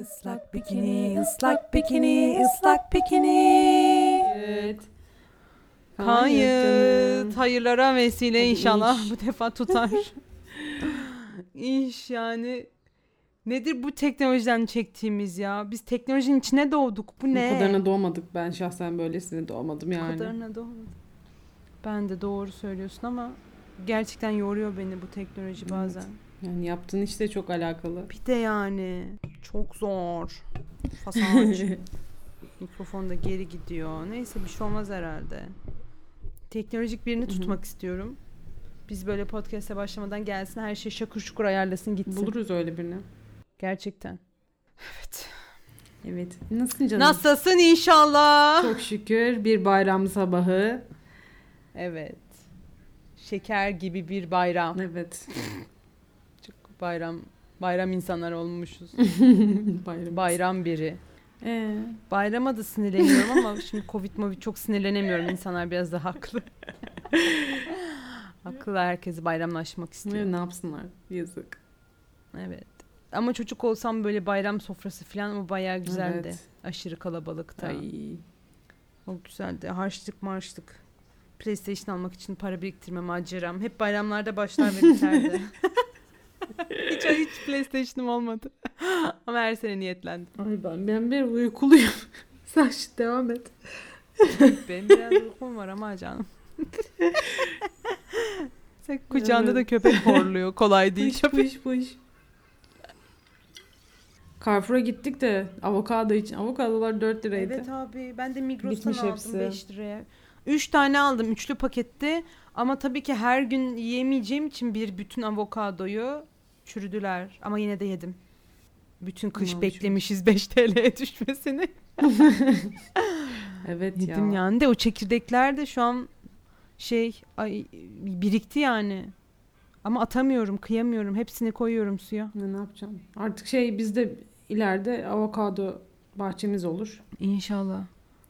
Islak bikini, ıslak bikini, ıslak bikini. Evet. Kayıt. Hayırlara vesile Hadi inşallah iş. bu defa tutar. İş yani. Nedir bu teknolojiden çektiğimiz ya? Biz teknolojinin içine doğduk. Bu ne? Bu kadarına doğmadık. Ben şahsen böylesine doğmadım Bu yani. kadarına doğmadık. Ben de doğru söylüyorsun ama gerçekten yoruyor beni bu teknoloji Evet. Yani yaptığın işte çok alakalı. Bir de yani çok zor. Fasaç. Mikrofon da geri gidiyor. Neyse bir şey olmaz herhalde. Teknolojik birini tutmak istiyorum. Biz böyle podcast'e başlamadan gelsin her şey şakır şukur ayarlasın gitsin. Buluruz öyle birini. Gerçekten. Evet. Evet. Nasılsın canım? Nasılsın inşallah? Çok şükür bir bayram sabahı. Evet. Şeker gibi bir bayram. Evet. Bayram bayram insanlar olmuşuz. bayram. Bayram biri. Ee, Bayrama da sinirleniyorum ama şimdi Covid movid çok sinirlenemiyorum. İnsanlar biraz da haklı. haklı herkesi bayramlaşmak istiyor. ne yapsınlar? Yazık. Evet. Ama çocuk olsam böyle bayram sofrası falan ama bayağı güzeldi. Evet. Aşırı kalabalıkta. Ay. O güzeldi. Harçlık marşlık. PlayStation almak için para biriktirme maceram. Hep bayramlarda başlar ve biterdi. hiç, hiç PlayStation'ım olmadı. ama her sene niyetlendim. Ay ben, ben bir uykuluyum. Sen şimdi devam et. Benim biraz uykum var ama canım. Sen kucağında da Evet. köpek horluyor. Kolay değil. Pış pış pış. Carrefour'a gittik de avokado için. Avokadolar 4 liraydı. Evet abi ben de Migros'tan Bitmiş aldım hepsi. 5 liraya. 3 tane aldım üçlü pakette ama tabii ki her gün yiyemeyeceğim için bir bütün avokadoyu çürüdüler ama yine de yedim. Bütün kış Aman beklemişiz 5 TL'ye düşmesini. Evet Yedim ya. yani de o çekirdekler de şu an şey ay birikti yani. Ama atamıyorum, kıyamıyorum. Hepsini koyuyorum suya. Ne, ne yapacağım? Artık şey bizde ileride avokado bahçemiz olur. İnşallah.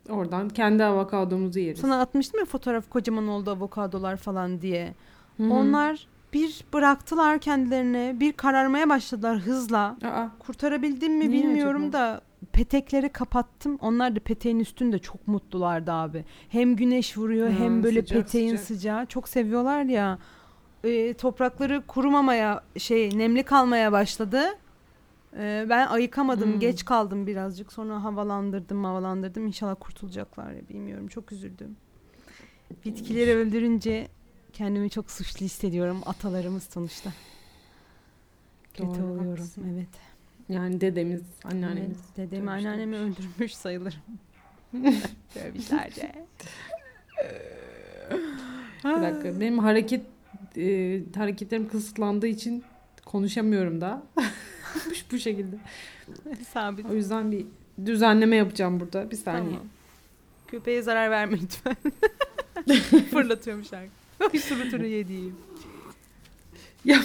Oradan kendi avokadomuzu yeriz. Sana atmıştım ya fotoğraf kocaman oldu avokadolar falan diye. Hı hı. Onlar bir bıraktılar kendilerini, bir kararmaya başladılar hızla. Aa, Kurtarabildim mi Niye bilmiyorum acaba? da petekleri kapattım. Onlar da peteğin üstünde çok mutlulardı abi. Hem güneş vuruyor Ha, hem böyle sıcak, peteğin sıcak. sıcağı. Çok seviyorlar ya. Ee, toprakları kurumamaya şey nemli kalmaya başladı. Ee, ben ayıkamadım. Hmm. Geç kaldım birazcık. Sonra havalandırdım havalandırdım. İnşallah kurtulacaklar ya bilmiyorum. Çok üzüldüm. Bitkileri öldürünce kendimi çok suçlu hissediyorum. Atalarımız sonuçta. Kötü Doğru, oluyorum. haklısın. Evet. yani dedemiz, anneannemiz. Evet, dedemi anneannemi öldürmüş sayılır. Dövmüşlerce. Bir dakika. Benim hareket e, hareketlerim kısıtlandığı için konuşamıyorum da. bu, şekilde. Sabit. O yüzden bir düzenleme yapacağım burada. Bir saniye. Tamam. Köpeğe zarar verme lütfen. Fırlatıyormuş her. Oy surutunu yediğim. Ya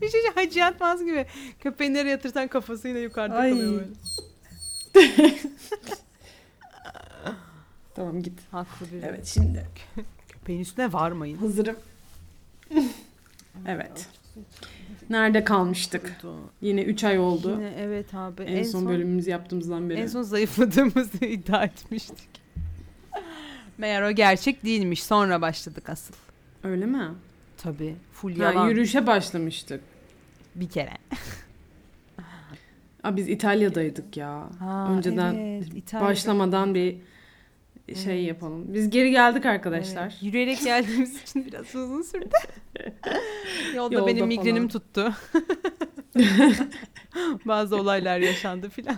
Bir şey hacı yatmaz gibi. Köpeği nereye yatırsan kafası yine yukarıda Ay. kalıyor böyle. tamam git. Haklı bir. Evet şimdi Köpeğin üstüne varmayın. hazırım. evet. Nerede kalmıştık? Yine 3 ay oldu. Yine evet abi. en, son, bölümümüzü yaptığımızdan beri. En son zayıfladığımızı iddia etmiştik. Meğer o gerçek değilmiş. Sonra başladık asıl. Öyle mi? Tabii. Full Ha, yalan. yürüyüşe başlamıştık. Bir kere. Aa, biz İtalya'daydık ya. Ha, Önceden evet, İtalya'da. Başlamadan bir şey Evet. yapalım. Biz geri geldik arkadaşlar. Evet, Yürüyerek geldiğimiz için biraz uzun sürdü. Yolda, Yolda benim migrenim falan. tuttu. Bazı olaylar yaşandı filan.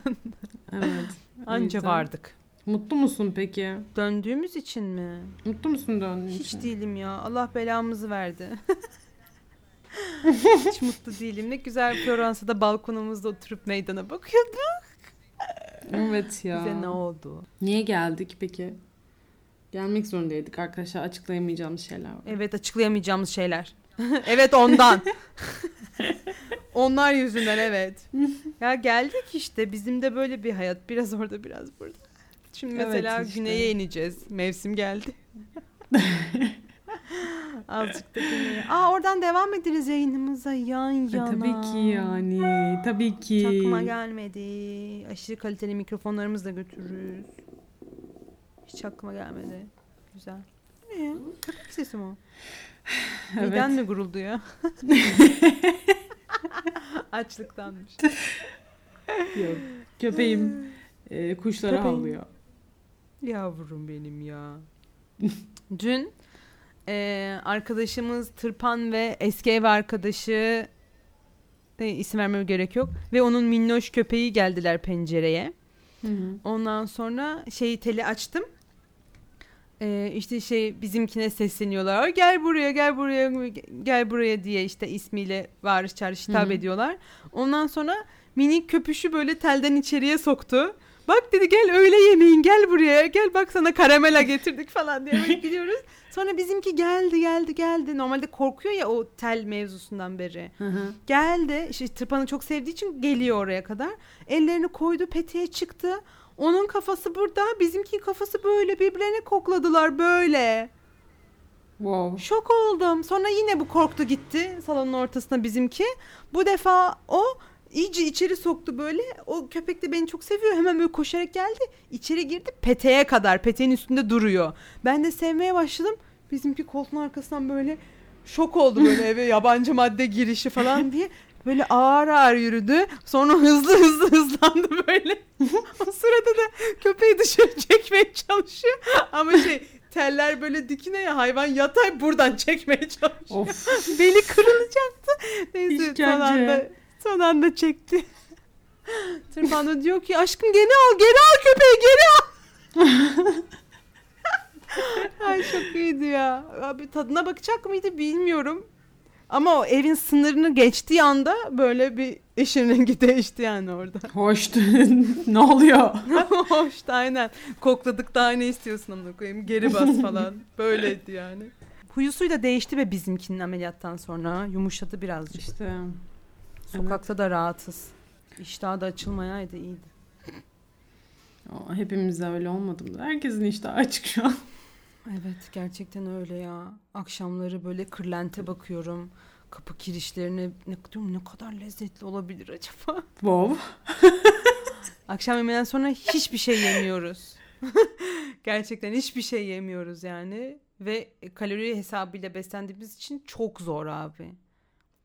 Evet. Anca vardık. Mutlu musun peki? Döndüğümüz için mi? Mutlu musun döndüğün Hiç için? değilim ya. Allah belamızı verdi. Hiç mutlu değilim. Ne güzel Floransa'da balkonumuzda oturup meydana bakıyorduk. Evet ya. Bize ne oldu? Niye geldik peki? Gelmek zorundaydık arkadaşlar. Açıklayamayacağımız şeyler var. Evet açıklayamayacağımız şeyler. evet ondan. Onlar yüzünden evet. ya geldik işte bizim de böyle bir hayat. Biraz orada biraz burada. Şimdi Evet mesela işte. güneye ineceğiz. Mevsim geldi. Azıcık da dinleyin. Aa oradan devam ederiz yayınımıza yan E, yana. tabii ki yani. Tabii ki. Hiç aklıma gelmedi. Aşırı kaliteli mikrofonlarımızı da götürürüz. Hiç aklıma gelmedi. Güzel. Ne? Köpek sesi mi o? Evet. Miden mi guruldu ya? Açlıktanmış. Yok. Köpeğim e, kuşlara Köpeğim. havlıyor. Yavrum benim ya. Dün e, arkadaşımız Tırpan ve eski ev arkadaşı e, isim vermeme gerek yok. Ve onun minnoş köpeği geldiler pencereye. Ondan sonra şeyi teli açtım. Ee, işte şey bizimkine sesleniyorlar. "Ay, Gel buraya gel buraya gel buraya diye işte ismiyle bağırış çağırış hitap Hı hı. ediyorlar. Ondan sonra minik köpüşü böyle telden içeriye soktu. Bak dedi gel öğle yemeğin gel buraya gel bak sana karamela getirdik falan diye böyle gidiyoruz. Sonra bizimki geldi geldi geldi. Normalde korkuyor ya o tel mevzusundan beri. Hı hı. Geldi işte tırpanı çok sevdiği için geliyor oraya kadar. Ellerini koydu peteğe çıktı. Onun kafası burada bizimki kafası böyle birbirlerine kokladılar böyle. Wow. Şok oldum. Sonra yine bu korktu gitti salonun ortasına bizimki. Bu defa o iyice içeri soktu böyle. O köpek de beni çok seviyor. Hemen böyle koşarak geldi. İçeri girdi peteğe kadar. Peteğin üstünde duruyor. Ben de sevmeye başladım. Bizimki koltuğun arkasından böyle şok oldu böyle eve yabancı madde girişi falan diye. Böyle ağır ağır yürüdü. Sonra hızlı hızlı hızlandı böyle. o sırada da köpeği dışarı çekmeye çalışıyor. Ama şey teller böyle dikine ya hayvan yatay buradan çekmeye çalışıyor. Of. Beli kırılacaktı. Neyse İşkence. anda, son anda çekti. Tırpan diyor ki aşkım geri al geri al köpeği geri al. Ay çok iyiydi ya. Abi tadına bakacak mıydı bilmiyorum. Ama o evin sınırını geçtiği anda böyle bir eşin rengi değişti yani orada. Hoş. ne oluyor? Hoştu aynen. Kokladık daha ne istiyorsun amına koyayım geri bas falan. Böyleydi yani. Huyu suyu da değişti ve bizimkinin ameliyattan sonra yumuşadı birazcık. İşte. Sokakta da rahatız. İştah da açılmayaydı iyiydi. Hepimiz de öyle olmadı mı? Herkesin işte açık şu an. Evet gerçekten öyle ya. Akşamları böyle kırlente bakıyorum. Kapı kirişlerine ne, diyorum, ne kadar lezzetli olabilir acaba? Wow. Akşam yemeğinden sonra hiçbir şey yemiyoruz. gerçekten hiçbir şey yemiyoruz yani. Ve kalori hesabıyla beslendiğimiz için çok zor abi.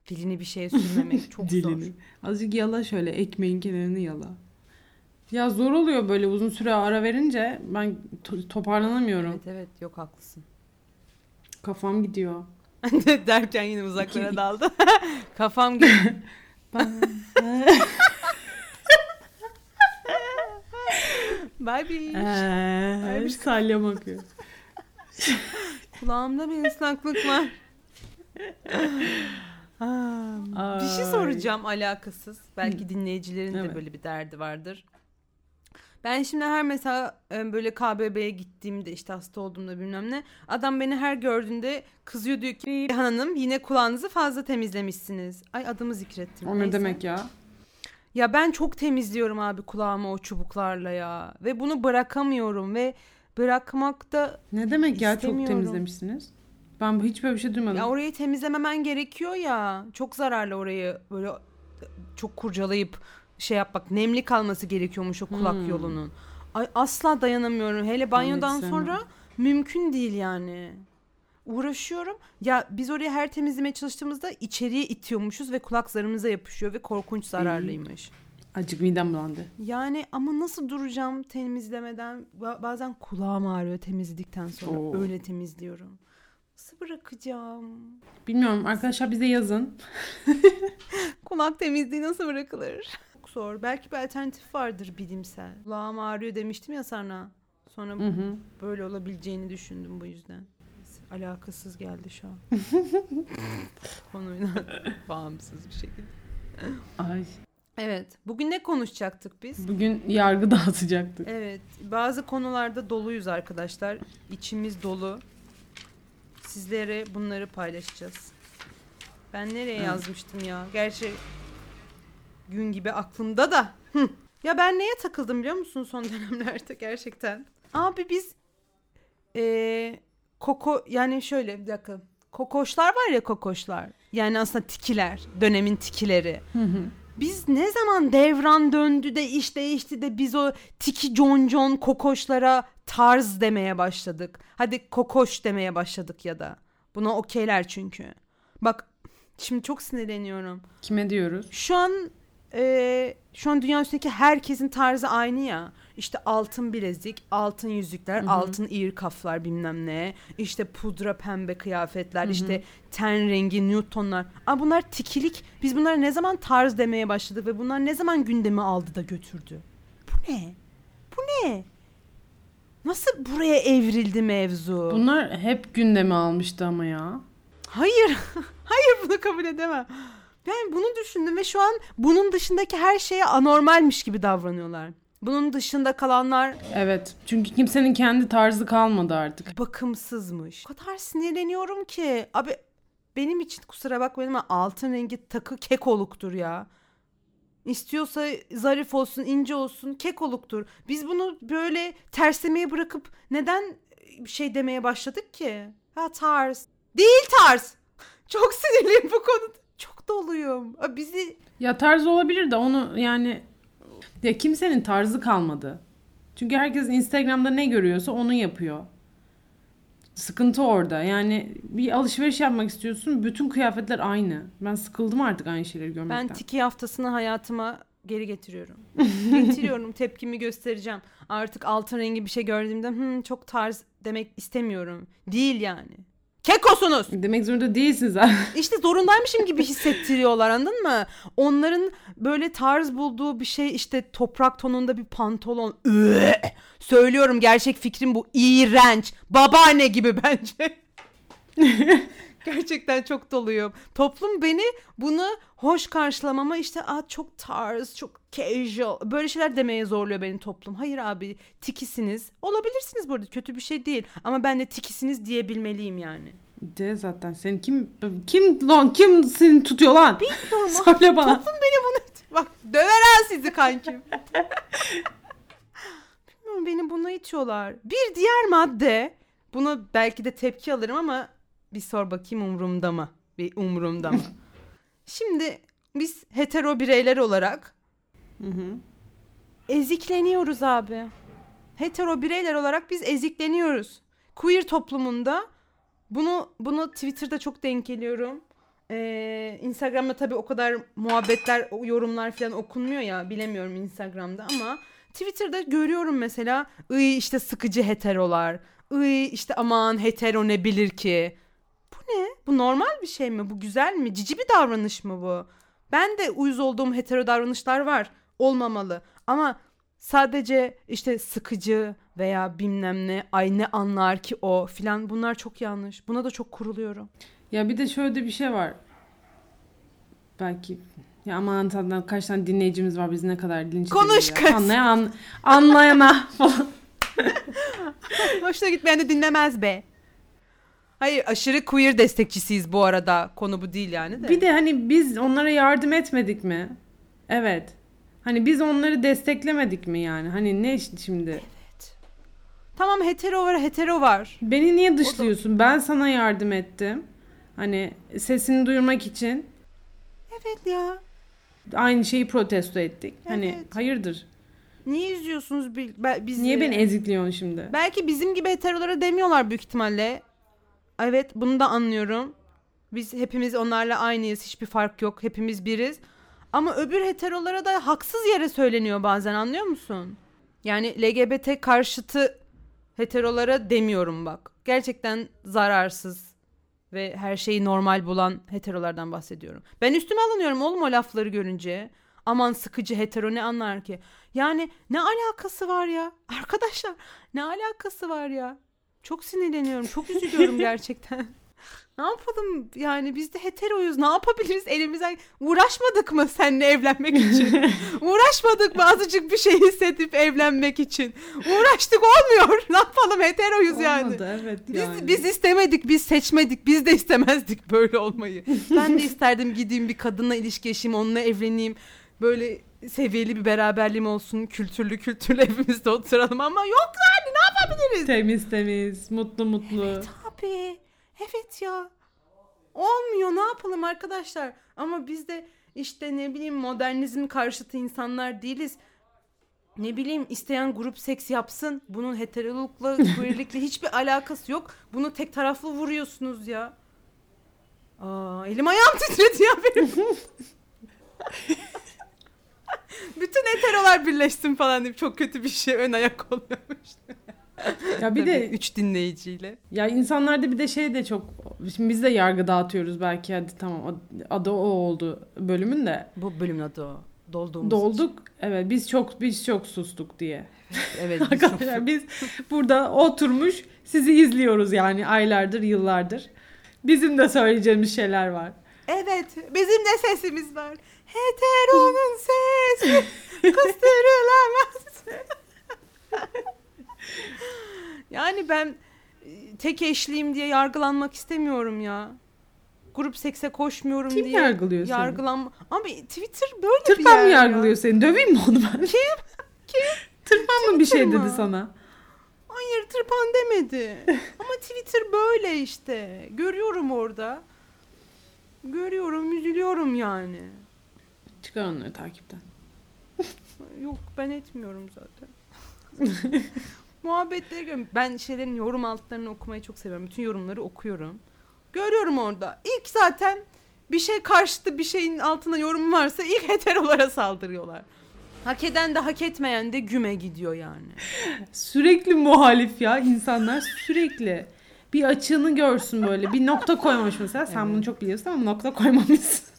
Dilini bir şeye sürmemek çok zor. Dilini. Azıcık yala şöyle ekmeğin kenarını yala. Ya zor oluyor böyle uzun süre ara verince ben to- toparlanamıyorum. Evet evet yok haklısın. Kafam gidiyor. Derken yine uzaklara daldı. Kafam gibi. Bye bye. Eee, bir salyam akıyor. Kulağımda bir ıslaklık var. Aa, bir şey soracağım alakasız. Belki dinleyicilerin de böyle bir derdi vardır. Ben şimdi her mesela e, böyle KBB'ye gittiğimde işte hasta olduğumda bilmem ne adam beni her gördüğünde kızıyor diyor ki hanım yine kulağınızı fazla temizlemişsiniz. Ay adımı zikrettim. O ne Neyse. demek ya? Ya ben çok temizliyorum abi kulağımı o çubuklarla ya. Ve bunu bırakamıyorum ve bırakmakta Ne demek ya çok temizlemişsiniz? Ben hiç böyle bir şey duymadım. ya orayı temizlememen gerekiyor ya. Çok zararlı orayı böyle çok kurcalayıp şey yapmak nemli kalması gerekiyormuş o kulak Hmm. yolunun. Ay asla dayanamıyorum. Hele banyodan sevmem. sonra mümkün değil yani. Uğraşıyorum. Ya biz oraya her temizlemeye çalıştığımızda içeriye itiyormuşuz ve kulak zarımıza yapışıyor ve korkunç zararlıymış. Acık midem bulandı. Yani ama nasıl duracağım temizlemeden? Ba- Bazen kulağım ağrıyor temizledikten sonra. Oo. Öyle temizliyorum. Nasıl bırakacağım? Bilmiyorum arkadaşlar bize yazın. Kulak temizliği nasıl bırakılır? Çok zor. Belki bir alternatif vardır bilimsel. Kulağım ağrıyor demiştim ya sana. Sonra Hı hı. böyle olabileceğini düşündüm bu yüzden. Alakasız geldi şu an. Konuyla bağımsız bir şekilde. Ay. Evet. Bugün ne konuşacaktık biz? Bugün yargı dağıtacaktık. Evet, bazı konularda doluyuz arkadaşlar. İçimiz dolu. Sizlere bunları paylaşacağız. Ben nereye Evet. yazmıştım ya? Gerçi gün gibi aklımda da. Hı. Ya ben neye takıldım biliyor musun son dönemlerde gerçekten? Abi biz eee, koko yani şöyle bir dakika. Kokoşlar var ya kokoşlar. Yani aslında tikiler. Dönemin tikileri. Biz ne zaman devran döndü de iş değişti de biz o tiki concon kokoşlara tarz demeye başladık. Hadi kokoş demeye başladık ya da. Buna okeyler çünkü. Bak şimdi çok sinirleniyorum. Kime diyoruz? Şu an e, şu an dünya üstündeki herkesin tarzı aynı ya. İşte altın bilezik, altın yüzükler, Hı hı. altın ear kaflar bilmem ne. İşte pudra pembe kıyafetler, Hı hı. işte ten rengi, Newtonlar. Aa bunlar tikilik. Biz bunlara ne zaman tarz demeye başladık ve bunlar ne zaman gündemi aldı da götürdü? Bu ne? Bu ne? Nasıl buraya evrildi mevzu? Bunlar hep gündeme almıştı ama ya. Hayır. Hayır bunu kabul edemem. Yani bunu düşündüm ve şu an bunun dışındaki her şeye anormalmiş gibi davranıyorlar. Bunun dışında kalanlar Evet. Çünkü kimsenin kendi tarzı kalmadı artık. bakımsızmış. O kadar sinirleniyorum ki. Abi benim için kusura bakmayın ama altın rengi takı kekoluktur ya. İstiyorsa zarif olsun, ince olsun, kekoluktur. Biz bunu böyle terslemeye bırakıp neden şey demeye başladık ki? Ha tarz. Değil tarz. Çok sinirliyim bu konuda. Çok doluyum. Abi Bizi Ya tarz olabilir de onu yani ya kimsenin tarzı kalmadı. Çünkü herkes Instagram'da ne görüyorsa onu yapıyor. Sıkıntı orada. Yani bir alışveriş yapmak istiyorsun. Bütün kıyafetler aynı. Ben sıkıldım artık aynı şeyleri görmekten. Ben tiki haftasını hayatıma geri getiriyorum. getiriyorum. Tepkimi göstereceğim. Artık altın rengi bir şey gördüğümde "Hmm, çok tarz demek istemiyorum. Değil yani. Kekosunuz. Demek zorunda değilsin zaten. İşte zorundaymışım gibi hissettiriyorlar anladın mı? Onların böyle tarz bulduğu bir şey işte toprak tonunda bir pantolon. Üe! Söylüyorum gerçek fikrim bu. İğrenç. Babaanne gibi bence. Gerçekten çok doluyum. Toplum beni bunu hoş karşılamama işte Aa, çok tarz, çok casual böyle şeyler demeye zorluyor beni toplum. Hayır abi tikisiniz. Olabilirsiniz burada kötü bir şey değil. Ama ben de tikisiniz diyebilmeliyim yani. De zaten seni kim kim lan kim seni tutuyor lan? Bilmiyorum. Söyle bana. Toplum beni bunu... Bak döver ha sizi kankim. Bilmiyorum beni buna itiyorlar. Bir diğer madde. Buna belki de tepki alırım ama bir sor bakayım umurumda mı? Bir umurumda mı? Şimdi biz hetero bireyler olarak Hı hı. ezikleniyoruz abi. Hetero bireyler olarak biz ezikleniyoruz. Queer toplumunda bunu bunu Twitter'da çok denk geliyorum. Ee, Instagram'da tabii o kadar muhabbetler, yorumlar falan okunmuyor ya bilemiyorum Instagram'da ama Twitter'da görüyorum mesela ıy işte sıkıcı heterolar. ıy işte aman hetero ne bilir ki. Bu ne? Bu normal bir şey mi? Bu güzel mi? Cici bir davranış mı bu? Ben de uyuz olduğum hetero davranışlar var. Olmamalı. Ama sadece işte sıkıcı veya bilmem ne ay ne anlar ki o filan bunlar çok yanlış. Buna da çok kuruluyorum. Ya bir de şöyle bir şey var. Belki ya aman tanrım kaç tane dinleyicimiz var biz ne kadar linç Konuş kız. Anlayan, an- anlayana falan. Hoşuna gitmeyen de dinlemez be. Hayır aşırı queer destekçisiyiz bu arada. Konu bu değil yani de. Bir de hani biz onlara yardım etmedik mi? Evet. Hani biz onları desteklemedik mi yani? Hani ne şimdi? Tamam hetero var hetero var. Beni niye dışlıyorsun? Ben sana yardım ettim. Hani sesini duyurmak için Evet ya. aynı şeyi protesto ettik. Hani Evet. hayırdır? Niye üzüyorsunuz bizi? Niye beni ezikliyorsun şimdi? Belki bizim gibi heterolara demiyorlar büyük ihtimalle. Evet bunu da anlıyorum. Biz hepimiz onlarla aynıyız. Hiçbir fark yok. Hepimiz biriz. Ama öbür heterolara da haksız yere söyleniyor bazen anlıyor musun? Yani LGBT karşıtı heterolara demiyorum bak. Gerçekten zararsız ve her şeyi normal bulan heterolardan bahsediyorum. Ben üstüme alınıyorum oğlum o lafları görünce. Aman sıkıcı hetero ne anlar ki? Yani ne alakası var ya? Arkadaşlar ne alakası var ya? Çok sinirleniyorum. Çok üzülüyorum gerçekten. ne yapalım yani biz de heteroyuz. Ne yapabiliriz elimizden? Uğraşmadık mı seninle evlenmek için? Uğraşmadık mı azıcık bir şey hissedip evlenmek için? Uğraştık olmuyor. Ne yapalım heteroyuz yani. Olmadı evet Biz, yani. biz istemedik, biz seçmedik, biz de istemezdik böyle olmayı. ben de isterdim gideyim bir kadınla ilişki yaşayayım, onunla evleneyim. Böyle seviyeli bir beraberliğim olsun, kültürlü kültürlü evimizde oturalım ama yok yani ne yapabiliriz? Temiz temiz, mutlu mutlu. Abi Tabii. Evet ya. Olmuyor ne yapalım arkadaşlar. Ama biz de işte ne bileyim modernizm karşıtı insanlar değiliz. Ne bileyim isteyen grup seks yapsın. Bunun heterolukla, queerlikle hiçbir alakası yok. Bunu tek taraflı vuruyorsunuz ya. Aa, elim ayağım titredi ya benim. Bütün heterolar birleşsin falan deyip çok kötü bir şey ön ayak oluyormuş. Ya bir de üç dinleyiciyle. ya insanlarda bir de şey de çok şimdi biz de yargı dağıtıyoruz belki hadi tamam ad- adı o oldu bölümün de Bu bölümün adı o. Dolduğumuz dolduk. Evet biz çok biz çok sustuk diye. için. Evet. biz çok- Arkadaşlar biz burada oturmuş sizi izliyoruz yani aylardır yıllardır. Bizim de söyleyeceğimiz şeyler var. Evet, bizim de sesimiz var. Heteronun sesi kıstırılamaz. yani ben e, tek eşliyim diye yargılanmak istemiyorum ya. Grup sekse koşmuyorum Kim diye. yargılıyor seni? Yargılan... Ama Twitter böyle bir Tırpan yer mı ya. yargılıyor seni? Döveyim mi onu ben? Kim? Kim? Tırpan mı bir şey Twitter dedi mı? sana? Hayır tırpan demedi. Ama Twitter böyle işte. Görüyorum orada. Görüyorum, üzülüyorum yani. Çıkar onları takipten. Yok ben etmiyorum zaten. Muhabbetleri görüyorum. Ben şeylerin yorum altlarını okumayı çok seviyorum. Bütün yorumları okuyorum. Görüyorum orada. İlk zaten bir şey karşıtı bir şeyin altına yorum varsa ilk heterolara saldırıyorlar. Hak eden de hak etmeyen de güme gidiyor yani. Sürekli muhalif ya insanlar sürekli. Bir açığını görsün böyle. Bir nokta koymamış mesela. Sen Evet. bunu çok biliyorsun ama nokta koymamışsın.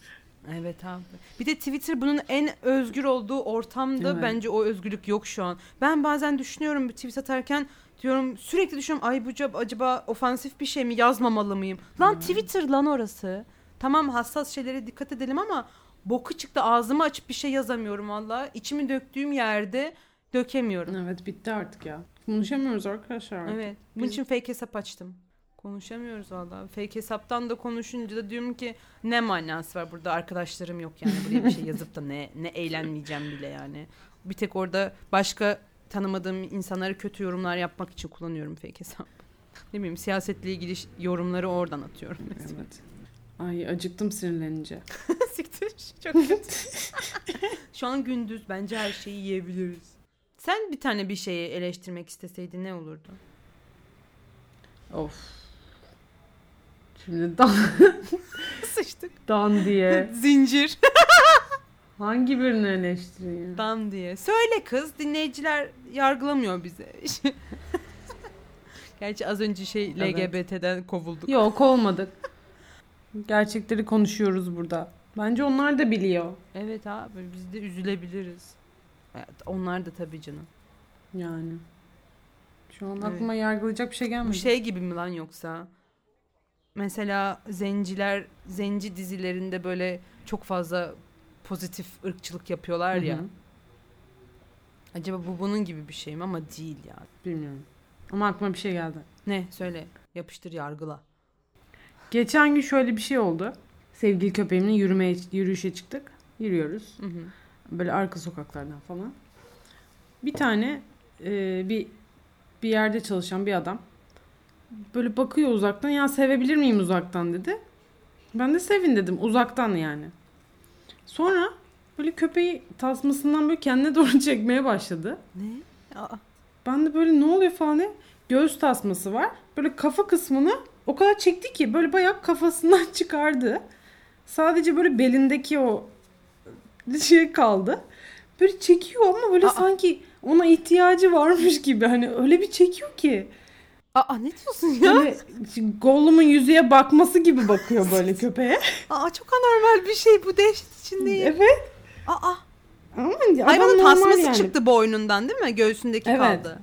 Evet abi. Bir de Twitter bunun en özgür olduğu ortamda bence o özgürlük yok şu an. Ben bazen düşünüyorum bir tweet atarken diyorum sürekli düşünüyorum ay bu acaba- ofansif bir şey mi yazmamalı mıyım? Lan Twitter lan orası. Tamam hassas şeylere dikkat edelim ama boku çıktı ağzımı açıp bir şey yazamıyorum valla. İçimi döktüğüm yerde dökemiyorum. Evet bitti artık ya. Konuşamıyoruz arkadaşlar. artık. Evet. Bunun için fake hesap açtım. Konuşamıyoruz valla. Fake hesaptan da konuşunca da diyorum ki ne manası var burada arkadaşlarım yok yani buraya bir şey yazıp da ne ne eğlenmeyeceğim bile yani. Bir tek orada başka tanımadığım insanlara kötü yorumlar yapmak için kullanıyorum fake hesap. Ne bileyim siyasetle ilgili yorumları oradan atıyorum mesela. Evet. Ay acıktım sinirlenince. Siktir çok kötü. Şu an gündüz bence her şeyi yiyebiliriz. Sen bir tane bir şeyi eleştirmek isteseydin ne olurdu? Of. Şimdi dan, Sıçtık. dan diye. Zincir. Hangi birini eleştireyim? Dan diye. Söyle kız dinleyiciler yargılamıyor bizi. Gerçi az önce şey Evet. LGBT'den kovulduk. Yok olmadık. Gerçekleri konuşuyoruz burada. Bence onlar da biliyor. Evet abi biz de üzülebiliriz. Evet, onlar da tabii canım. Yani. Şu an Evet. aklıma yargılayacak bir şey gelmedi. Bu şey gibi mi lan yoksa? Mesela zenciler, zenci dizilerinde böyle çok fazla pozitif ırkçılık yapıyorlar ya. Hı hı. Acaba bu bunun gibi bir şey mi ama değil ya. Bilmiyorum. Ama aklıma bir şey geldi. Ne söyle yapıştır yargıla. Geçen gün şöyle bir şey oldu. Sevgili köpeğimle yürümeye, yürüyüşe çıktık. Yürüyoruz. Hı hı. Böyle arka sokaklardan falan. Bir tane e, bir bir yerde çalışan bir adam böyle bakıyor uzaktan ya sevebilir miyim uzaktan dedi. Ben de sevin dedim uzaktan yani. Sonra böyle köpeği tasmasından böyle kendine doğru çekmeye başladı. Ne? Aa, Ben de böyle ne oluyor falan diye göğüs tasması var. Böyle kafa kısmını o kadar çekti ki böyle bayağı kafasından çıkardı. Sadece böyle belindeki o şey kaldı. Böyle çekiyor ama böyle Aa. sanki ona ihtiyacı varmış gibi. Hani öyle bir çekiyor ki. Aa ne diyorsun ya? Böyle Gollum'un yüzüye bakması gibi bakıyor böyle köpeğe. Aa çok anormal bir şey bu dehşet içindeyim. Evet. Aa Ama hayvanın adam normal tasması yani. çıktı boynundan değil mi? Göğsündeki Evet. kaldı.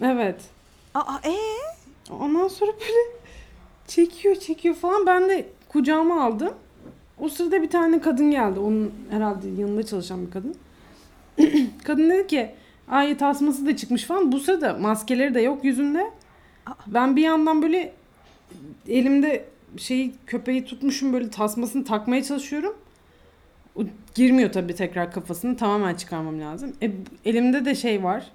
Evet. Aa ee? Ondan sonra böyle çekiyor çekiyor falan. Ben de kucağıma aldım. O sırada bir tane kadın geldi. Onun herhalde yanında çalışan bir kadın. kadın dedi ki ay tasması da çıkmış falan. Bu sırada maskeleri de yok yüzünde. Aa. Ben bir yandan böyle elimde şeyi köpeği tutmuşum böyle tasmasını takmaya çalışıyorum. O girmiyor tabii tekrar kafasını tamamen çıkarmam lazım. E, elimde de şey var.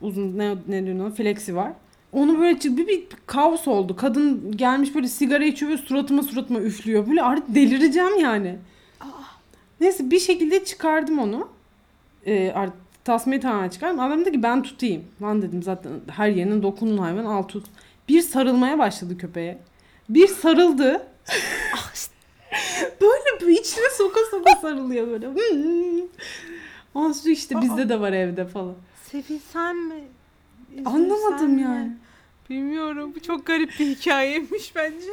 Uzun ne ne ona? Flexi var. Onu böyle bir, bir kaos oldu. Kadın gelmiş böyle sigara içiyor ve suratıma suratıma üflüyor. Böyle artık delireceğim yani. Neyse bir şekilde çıkardım onu. Ee, artık tasmayı tamamen çıkardım. Adam dedi ki ben tutayım. Lan dedim zaten her yerine dokunun hayvan al tut. Bir sarılmaya başladı köpeğe. Bir sarıldı. böyle bir içine soka soka sarılıyor böyle. Ondan sonra işte bizde de var evde falan. Sevilsen mi? üzülsen Anlamadım mi? yani. Bilmiyorum. Bu çok garip bir hikayeymiş bence.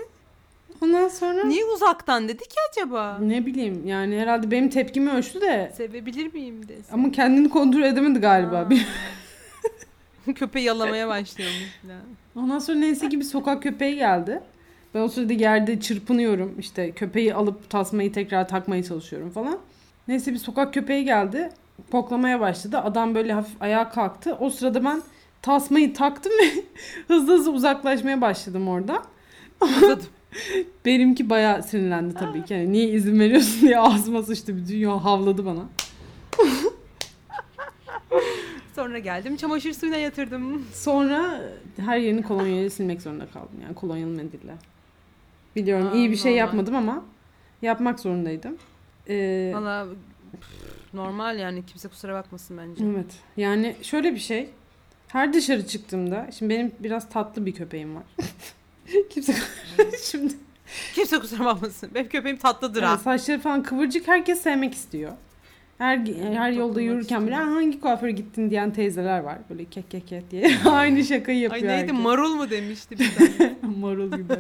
Ondan sonra Niye uzaktan dedi ki acaba? ne bileyim yani herhalde benim tepkimi ölçtü de Sevebilir miyim desin. ama kendini kontrol edemedi galiba. Köpeği yalamaya başlıyormuş falan. Ondan sonra neyse ki bir sokak köpeği geldi. Ben o sırada yerde çırpınıyorum. İşte köpeği alıp tasmayı tekrar takmaya çalışıyorum falan. Neyse bir sokak köpeği geldi. Poklamaya başladı. Adam böyle hafif ayağa kalktı. O sırada ben tasmayı taktım ve hızlı hızlı uzaklaşmaya başladım orada. Uzadım. Benimki bayağı sinirlendi tabii ki. Yani niye izin veriyorsun diye ağzıma sıçtı. Bir dünya havladı bana. Sonra geldim çamaşır suyuna yatırdım. Sonra her yerini kolonyayla silmek zorunda kaldım. Yani kolonyalı mendille. Biliyorum iyi bir şey Allah. yapmadım ama yapmak zorundaydım. Ee, Valla normal yani kimse kusura bakmasın bence. evet. Yani şöyle bir şey. Her dışarı çıktığımda, şimdi benim biraz tatlı bir köpeğim var. Kimse şimdi Kimse kusura bakmasın. Benim köpeğim tatlıdır yani ha. saçları falan kıvırcık herkes sevmek istiyor. Her her yolda yürürken bile istiyor. "Aa, hangi kuaföre gittin diyen teyzeler var. Böyle kek kek kek diye aynı şakayı Ay yapıyor neydi herkes. marul mu demişti bir tane. Marul gibi.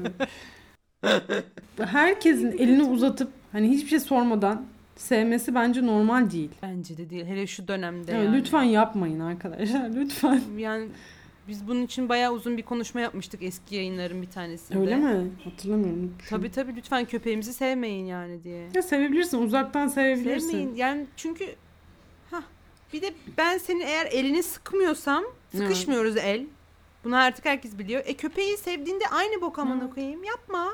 Herkesin elini uzatıp hani hiçbir şey sormadan sevmesi bence normal değil. Bence de değil. Hele şu dönemde Evet, yani. Lütfen yapmayın arkadaşlar. Lütfen. Yani biz bunun için bayağı uzun bir konuşma yapmıştık eski yayınların bir tanesinde. Öyle mi? Hatırlamıyorum. Şu- Tabii tabii lütfen köpeğimizi sevmeyin yani diye. Ya sevebilirsin. Uzaktan sevebilirsin. Sevmeyin. Yani çünkü ha bir de ben senin eğer elini sıkmıyorsam sıkışmıyoruz el. Bunu artık herkes biliyor. E köpeği sevdiğinde aynı bok Hı. koyayım. Yapma.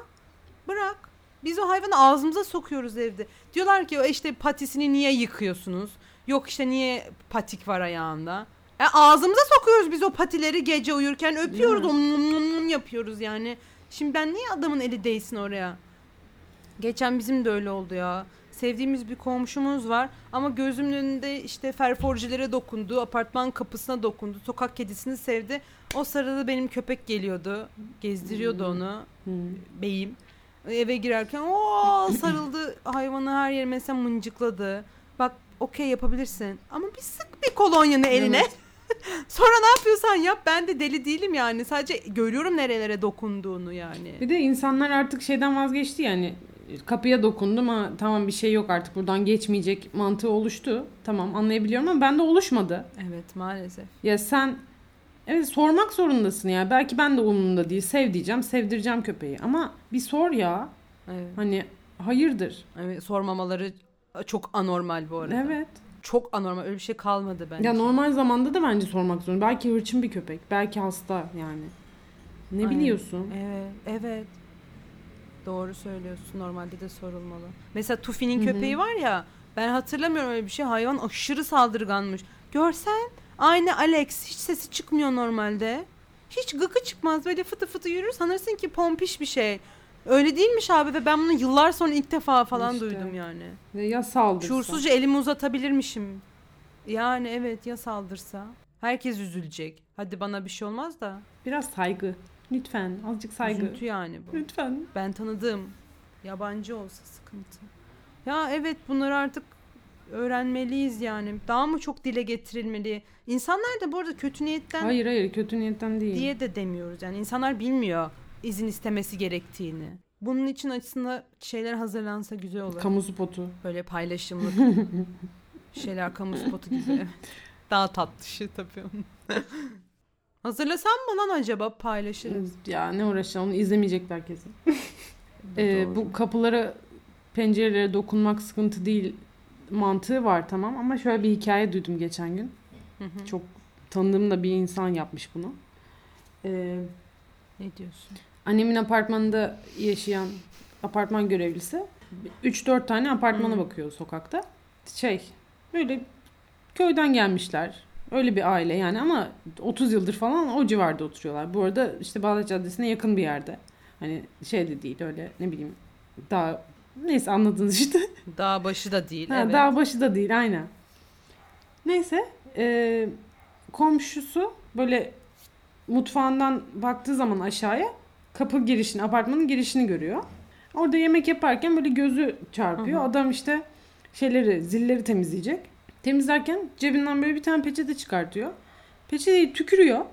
Bırak. Biz o hayvanı ağzımıza sokuyoruz evde. Diyorlar ki "O işte patisini niye yıkıyorsunuz? Yok işte niye patik var ayağında? E ağzımıza sokuyoruz biz o patileri gece uyurken öpüyoruz. Nom yapıyoruz yani. Şimdi ben niye adamın eli değsin oraya? Geçen bizim de öyle oldu ya. Sevdiğimiz bir komşumuz var ama gözümün önünde işte ferforjilere dokundu, apartman kapısına dokundu, sokak kedisini sevdi. O sırada benim köpek geliyordu, gezdiriyordu Hmm. onu Hı. beyim. Eve girerken o sarıldı hayvanı her yerine mesela mıncıkladı. Bak okey yapabilirsin ama bir sık bir kolonyanı eline. Evet. Sonra ne yapıyorsan yap ben de deli değilim yani. Sadece görüyorum nerelere dokunduğunu yani. Bir de insanlar artık şeyden vazgeçti yani. Kapıya dokundum ama tamam bir şey yok artık buradan geçmeyecek mantığı oluştu. Tamam anlayabiliyorum ama bende oluşmadı. Evet maalesef. Ya sen evet sormak zorundasın ya. Belki ben de umurumda değil. Sev diyeceğim, sevdireceğim köpeği. Ama bir sor ya. Evet. Hani hayırdır? evet. Sormamaları çok anormal bu arada. Evet. Çok anormal. Öyle bir şey kalmadı bence. Ya normal zamanda da bence sormak zorunda. Belki hırçın bir köpek. Belki hasta yani. Ne Aynen. biliyorsun? Evet, evet. Doğru söylüyorsun. Normalde de sorulmalı. Mesela Tufi'nin köpeği var ya. Ben hatırlamıyorum öyle bir şey. Hayvan aşırı saldırganmış. Görsen aynı Alex. Hiç sesi çıkmıyor normalde. Hiç gıkı çıkmaz. Böyle fıtı fıtı yürür. Sanırsın ki pompiş bir şey. Öyle değilmiş abi ve ben bunu yıllar sonra ilk defa falan İşte. duydum yani. Ve ya saldırsa? Şuursuzca elimi uzatabilirmişim. Yani evet ya saldırsa. Herkes üzülecek. Hadi bana bir şey olmaz da. Biraz saygı. Lütfen azıcık saygı. Üzüntü yani bu. Lütfen. Ben tanıdığım yabancı olsa sıkıntı. Ya evet bunları artık öğrenmeliyiz yani. Daha mı çok dile getirilmeli? İnsanlar da bu arada kötü niyetten Hayır hayır kötü niyetten değil. diye de demiyoruz. Yani insanlar bilmiyor izin istemesi gerektiğini. Bunun için açısında şeyler hazırlansa güzel olur. Kamu spotu. Böyle paylaşımlık şeyler kamu spotu gibi. Daha tatlışi tabii. Hazırlasam mı lan acaba paylaşırız. Ya ne uğraşacağım onu izlemeyecekler kesin. Ee, bu kapılara pencerelere dokunmak sıkıntı değil mantığı var tamam ama şöyle bir hikaye duydum geçen gün. Hı hı. Çok tanıdığım da bir insan yapmış bunu. Ee, Ne diyorsun? annemin apartmanında yaşayan apartman görevlisi 3-4 tane apartmana Hı. bakıyor sokakta. Şey böyle köyden gelmişler. Öyle bir aile yani ama 30 yıldır falan o civarda oturuyorlar. Bu arada işte Bağdat Caddesi'ne yakın bir yerde. Hani şey de değil öyle ne bileyim daha neyse anladınız işte. Dağ başı da değil. Ha, evet. Dağ başı da değil aynen. Neyse e, komşusu böyle mutfağından baktığı zaman aşağıya kapı girişini apartmanın girişini görüyor. Orada yemek yaparken böyle gözü çarpıyor. Hı. Adam işte şeyleri zilleri temizleyecek. Temizlerken cebinden böyle bir tane peçete çıkartıyor. Peçeteyi tükürüyor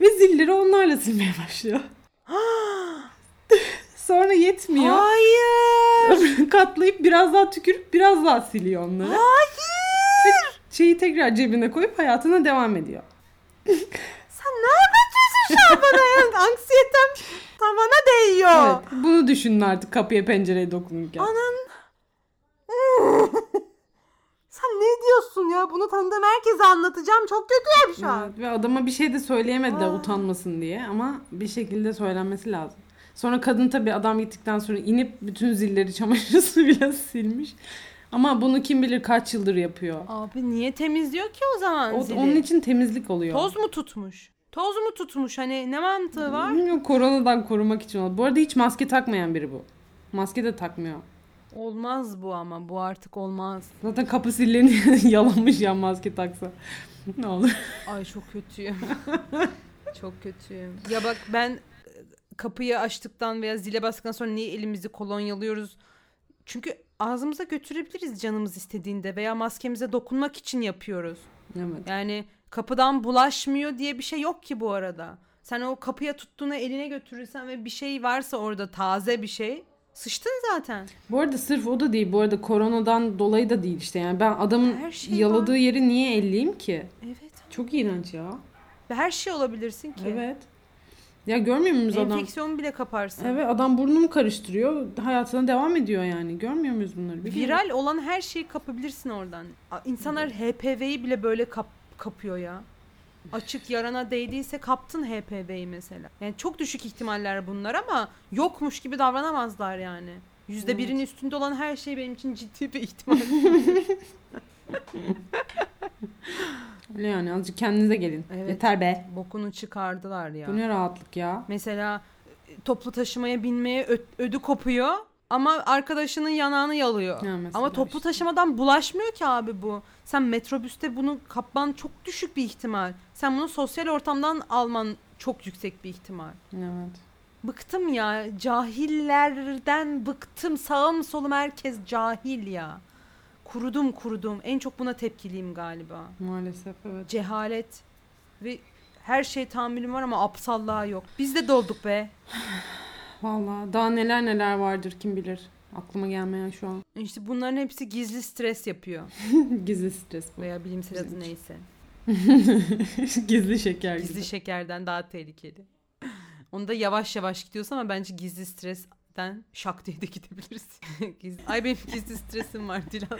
ve zilleri onlarla silmeye başlıyor. Sonra yetmiyor. Hayır. Katlayıp biraz daha tükürüp biraz daha siliyor onları. Hayır. Şeyi tekrar cebine koyup hayatına devam ediyor. Sen ne anlatıyorsun şu an bana ya? Anksiyetem tavana değiyor. Evet, bunu düşünün artık kapıya pencereye dokunurken. Anan. Sen ne diyorsun ya? Bunu tanıdığım herkese anlatacağım. Çok kötüyüm şu an. Evet, ve adama bir şey de söyleyemedi de Aa. utanmasın diye ama bir şekilde söylenmesi lazım. Sonra kadın tabii adam gittikten sonra inip bütün zilleri çamaşır suyuyla silmiş. Ama bunu kim bilir kaç yıldır yapıyor. Abi niye temizliyor ki o zaman O, zili? onun için temizlik oluyor. Toz mu tutmuş? Toz mu tutmuş? Hani ne mantığı var? Bilmiyorum, koronadan korumak için oldu. Bu arada hiç maske takmayan biri bu. Maske de takmıyor. Olmaz bu ama. Bu artık olmaz. Zaten kapı sillerini yalamış ya maske taksa. ne olur. Ay çok kötüyüm. çok kötüyüm. Ya bak ben e, kapıyı açtıktan veya zile bastıktan sonra niye elimizi kolonyalıyoruz? Çünkü ağzımıza götürebiliriz canımız istediğinde veya maskemize dokunmak için yapıyoruz. Evet. Yani kapıdan bulaşmıyor diye bir şey yok ki bu arada. Sen o kapıya tuttuğunu eline götürürsen ve bir şey varsa orada taze bir şey sıçtın zaten. Bu arada sırf o da değil. Bu arada koronadan dolayı da değil işte. Yani ben adamın Her şey yaladığı var. yeri niye elleyeyim ki? Evet. Çok iğrenç ya. Ve her şey olabilirsin ki. Evet. Ya görmüyor muyuz adam? Enfeksiyon bile kaparsın. Evet adam burnunu karıştırıyor. Hayatına devam ediyor yani. Görmüyor muyuz bunları? Biliyorum. Viral olan her şeyi kapabilirsin oradan. İnsanlar HPV'yi bile böyle kap- kapıyor ya. Açık yarana değdiyse kaptın HPV'yi mesela. Yani çok düşük ihtimaller bunlar ama yokmuş gibi davranamazlar yani. Yüzde Evet. birin üstünde olan her şey benim için ciddi bir ihtimal. Öyle yani azıcık kendinize gelin. Evet. Yeter be. Bokunu çıkardılar ya. Bu ne rahatlık ya. Mesela e, toplu taşımaya binmeye ö- ödü kopuyor ama arkadaşının yanağını yalıyor. Mesela Ama toplu işte. taşımadan bulaşmıyor ki abi bu. Sen metrobüste bunu kapman çok düşük bir ihtimal. Sen bunu sosyal ortamdan alman çok yüksek bir ihtimal. Evet. Bıktım ya. Cahillerden bıktım. Sağım solum herkes cahil ya. Kurudum kurudum. En çok buna tepkiliyim galiba. Maalesef evet. Cehalet ve her şey tahammülüm var ama aptallığa yok. Biz de dolduk be. Vallahi daha neler neler vardır kim bilir. Aklıma gelmeyen şu an. İşte bunların hepsi gizli stres yapıyor. Gizli stres bu. Veya bilimsel adı neyse. Gizli şeker Gizli gibi. şekerden daha tehlikeli. Onu da yavaş yavaş gidiyorsun ama bence gizli stresten şak diye de gidebilirsin. Gizli- Ay benim gizli stresim var Dilan.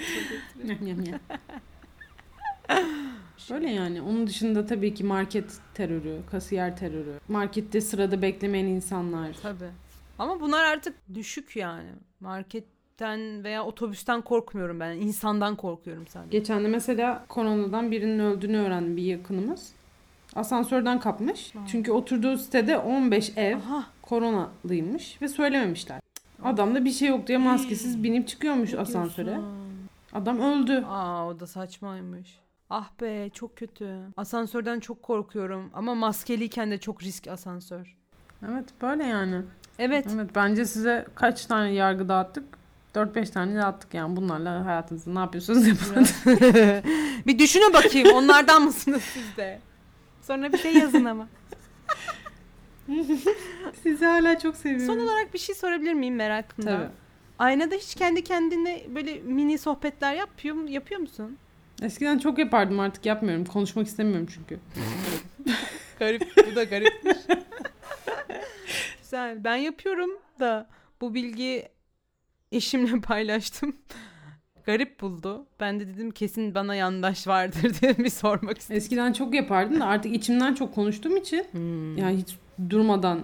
Böyle yani. Onun dışında tabii ki market terörü, kasiyer terörü, markette sırada beklemeyen insanlar. Tabii. Ama bunlar artık düşük yani. Marketten veya otobüsten korkmuyorum ben. İnsandan korkuyorum sadece. Geçen de mesela koronadan birinin öldüğünü öğrendi bir yakınımız. Asansörden kapmış. Çünkü oturduğu sitede 15 ev Aha. koronalıymış ve söylememişler. Adamda bir şey yok diye maskesiz binip çıkıyormuş ne asansöre. diyorsun? Adam öldü. Aa o da saçmaymış. Ah be çok kötü. Asansörden çok korkuyorum. Ama maskeliyken de çok risk asansör. Evet böyle yani. Evet. Evet bence size kaç tane yargı dağıttık? 4-5 tane dağıttık yani bunlarla hayatınızda ne yapıyorsunuz yapın. bir düşünün bakayım onlardan mısınız siz de? Sonra bir şey yazın ama. Sizi hala çok seviyorum. Son olarak bir şey sorabilir miyim merakımda? Tabii. Aynada hiç kendi kendine böyle mini sohbetler yapıyor yapıyor musun? Eskiden çok yapardım artık yapmıyorum. Konuşmak istemiyorum çünkü. Garip. Bu da garip. Güzel. Ben yapıyorum da bu bilgi eşimle paylaştım. Garip buldu. Ben de dedim kesin bana yandaş vardır diye bir sormak istedim. Eskiden çok yapardım da artık içimden çok konuştuğum için Hmm. yani hiç durmadan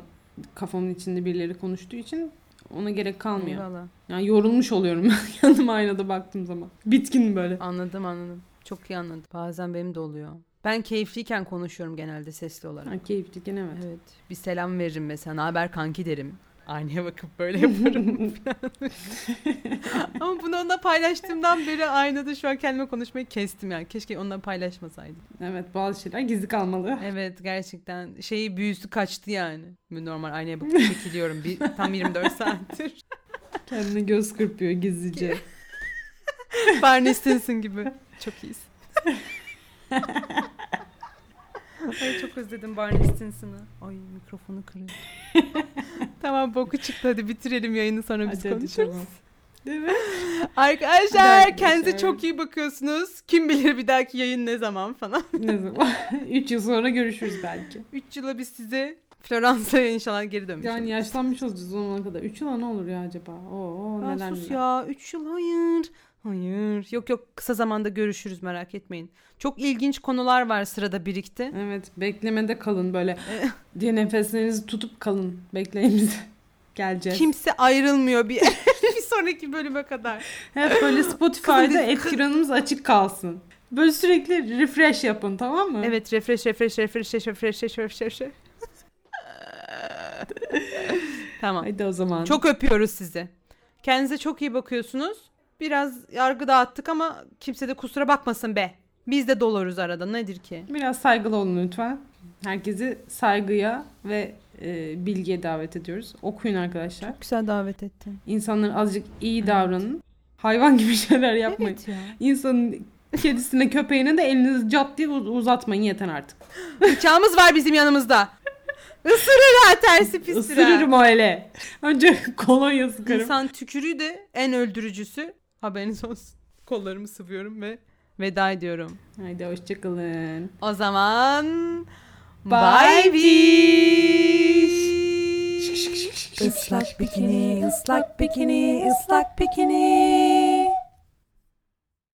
kafamın içinde birileri konuştuğu için ona gerek kalmıyor. Eyvallah. Yani yorulmuş oluyorum ben yanıma aynada baktığım zaman. Bitkin böyle. Anladım anladım. Çok iyi anladım. Bazen benim de oluyor. Ben keyifliyken konuşuyorum genelde sesli olarak. Ha, keyifli gene evet. Evet. Bir selam veririm mesela. "Ne haber kanki derim. Aynaya bakıp böyle yaparım. Ama bunu onunla paylaştığımdan beri aynada şu an kendime konuşmayı kestim yani. Keşke onunla paylaşmasaydım. Evet bazı şeyler gizli kalmalı. Evet gerçekten şeyi büyüsü kaçtı yani. Normal aynaya bakıp çekiliyorum bir, tam 24 saattir. Kendine göz kırpıyor gizlice. Barney Stinson gibi. Çok iyisin. Ay çok özledim Barney Stinson'ı. Ay mikrofonu kırıyor. tamam boku çıktı hadi bitirelim yayını sonra biz Hadi hadi konuşuruz. tamam. Değil mi? Arkadaşlar arkadaşlar. kendinize çok iyi bakıyorsunuz. Kim bilir bir dahaki yayın ne zaman falan. Ne zaman? 3 yıl sonra görüşürüz belki. 3 yıla biz size Floransa'ya inşallah geri dönmüş Yani oluruz. yaşlanmış olacağız o zamana kadar. 3 yıla ne olur ya acaba? Oo, neler sus ya 3 yıl hayır. Hayır. Yok yok kısa zamanda görüşürüz merak etmeyin. Çok ilginç konular var sırada birikti. Evet beklemede kalın böyle E- diye nefeslerinizi tutup kalın. Bekleyin bizi. Geleceğiz. Kimse ayrılmıyor bir, bir sonraki bölüme kadar. Hep böyle Spotify'da ekranımız açık kalsın. Böyle sürekli refresh yapın tamam mı? Evet refresh refresh refresh refresh refresh refresh. tamam. Haydi o zaman. Çok öpüyoruz sizi. Kendinize çok iyi bakıyorsunuz. Biraz yargı dağıttık ama kimse de kusura bakmasın be. Biz de doluruz arada nedir ki? Biraz saygılı olun lütfen. Herkesi saygıya ve e, bilgiye davet ediyoruz. Okuyun arkadaşlar. Güzel davet ettin. İnsanlara azıcık iyi davranın. Hayvan gibi şeyler yapmayın. Evet ya. İnsanın kedisine köpeğine de elinizi cat diye uz- uzatmayın yeter artık. Bıçağımız var bizim yanımızda. Isırır ha tersi pis Isırırım o ele. Önce kolonya sıkarım. İnsan tükürüğü de en öldürücüsü. Haberiniz olsun. Kollarımı sıvıyorum ve veda ediyorum. Haydi hoşçakalın. O zaman Bye bye Islak bikini, ıslak bikini, ıslak bikini.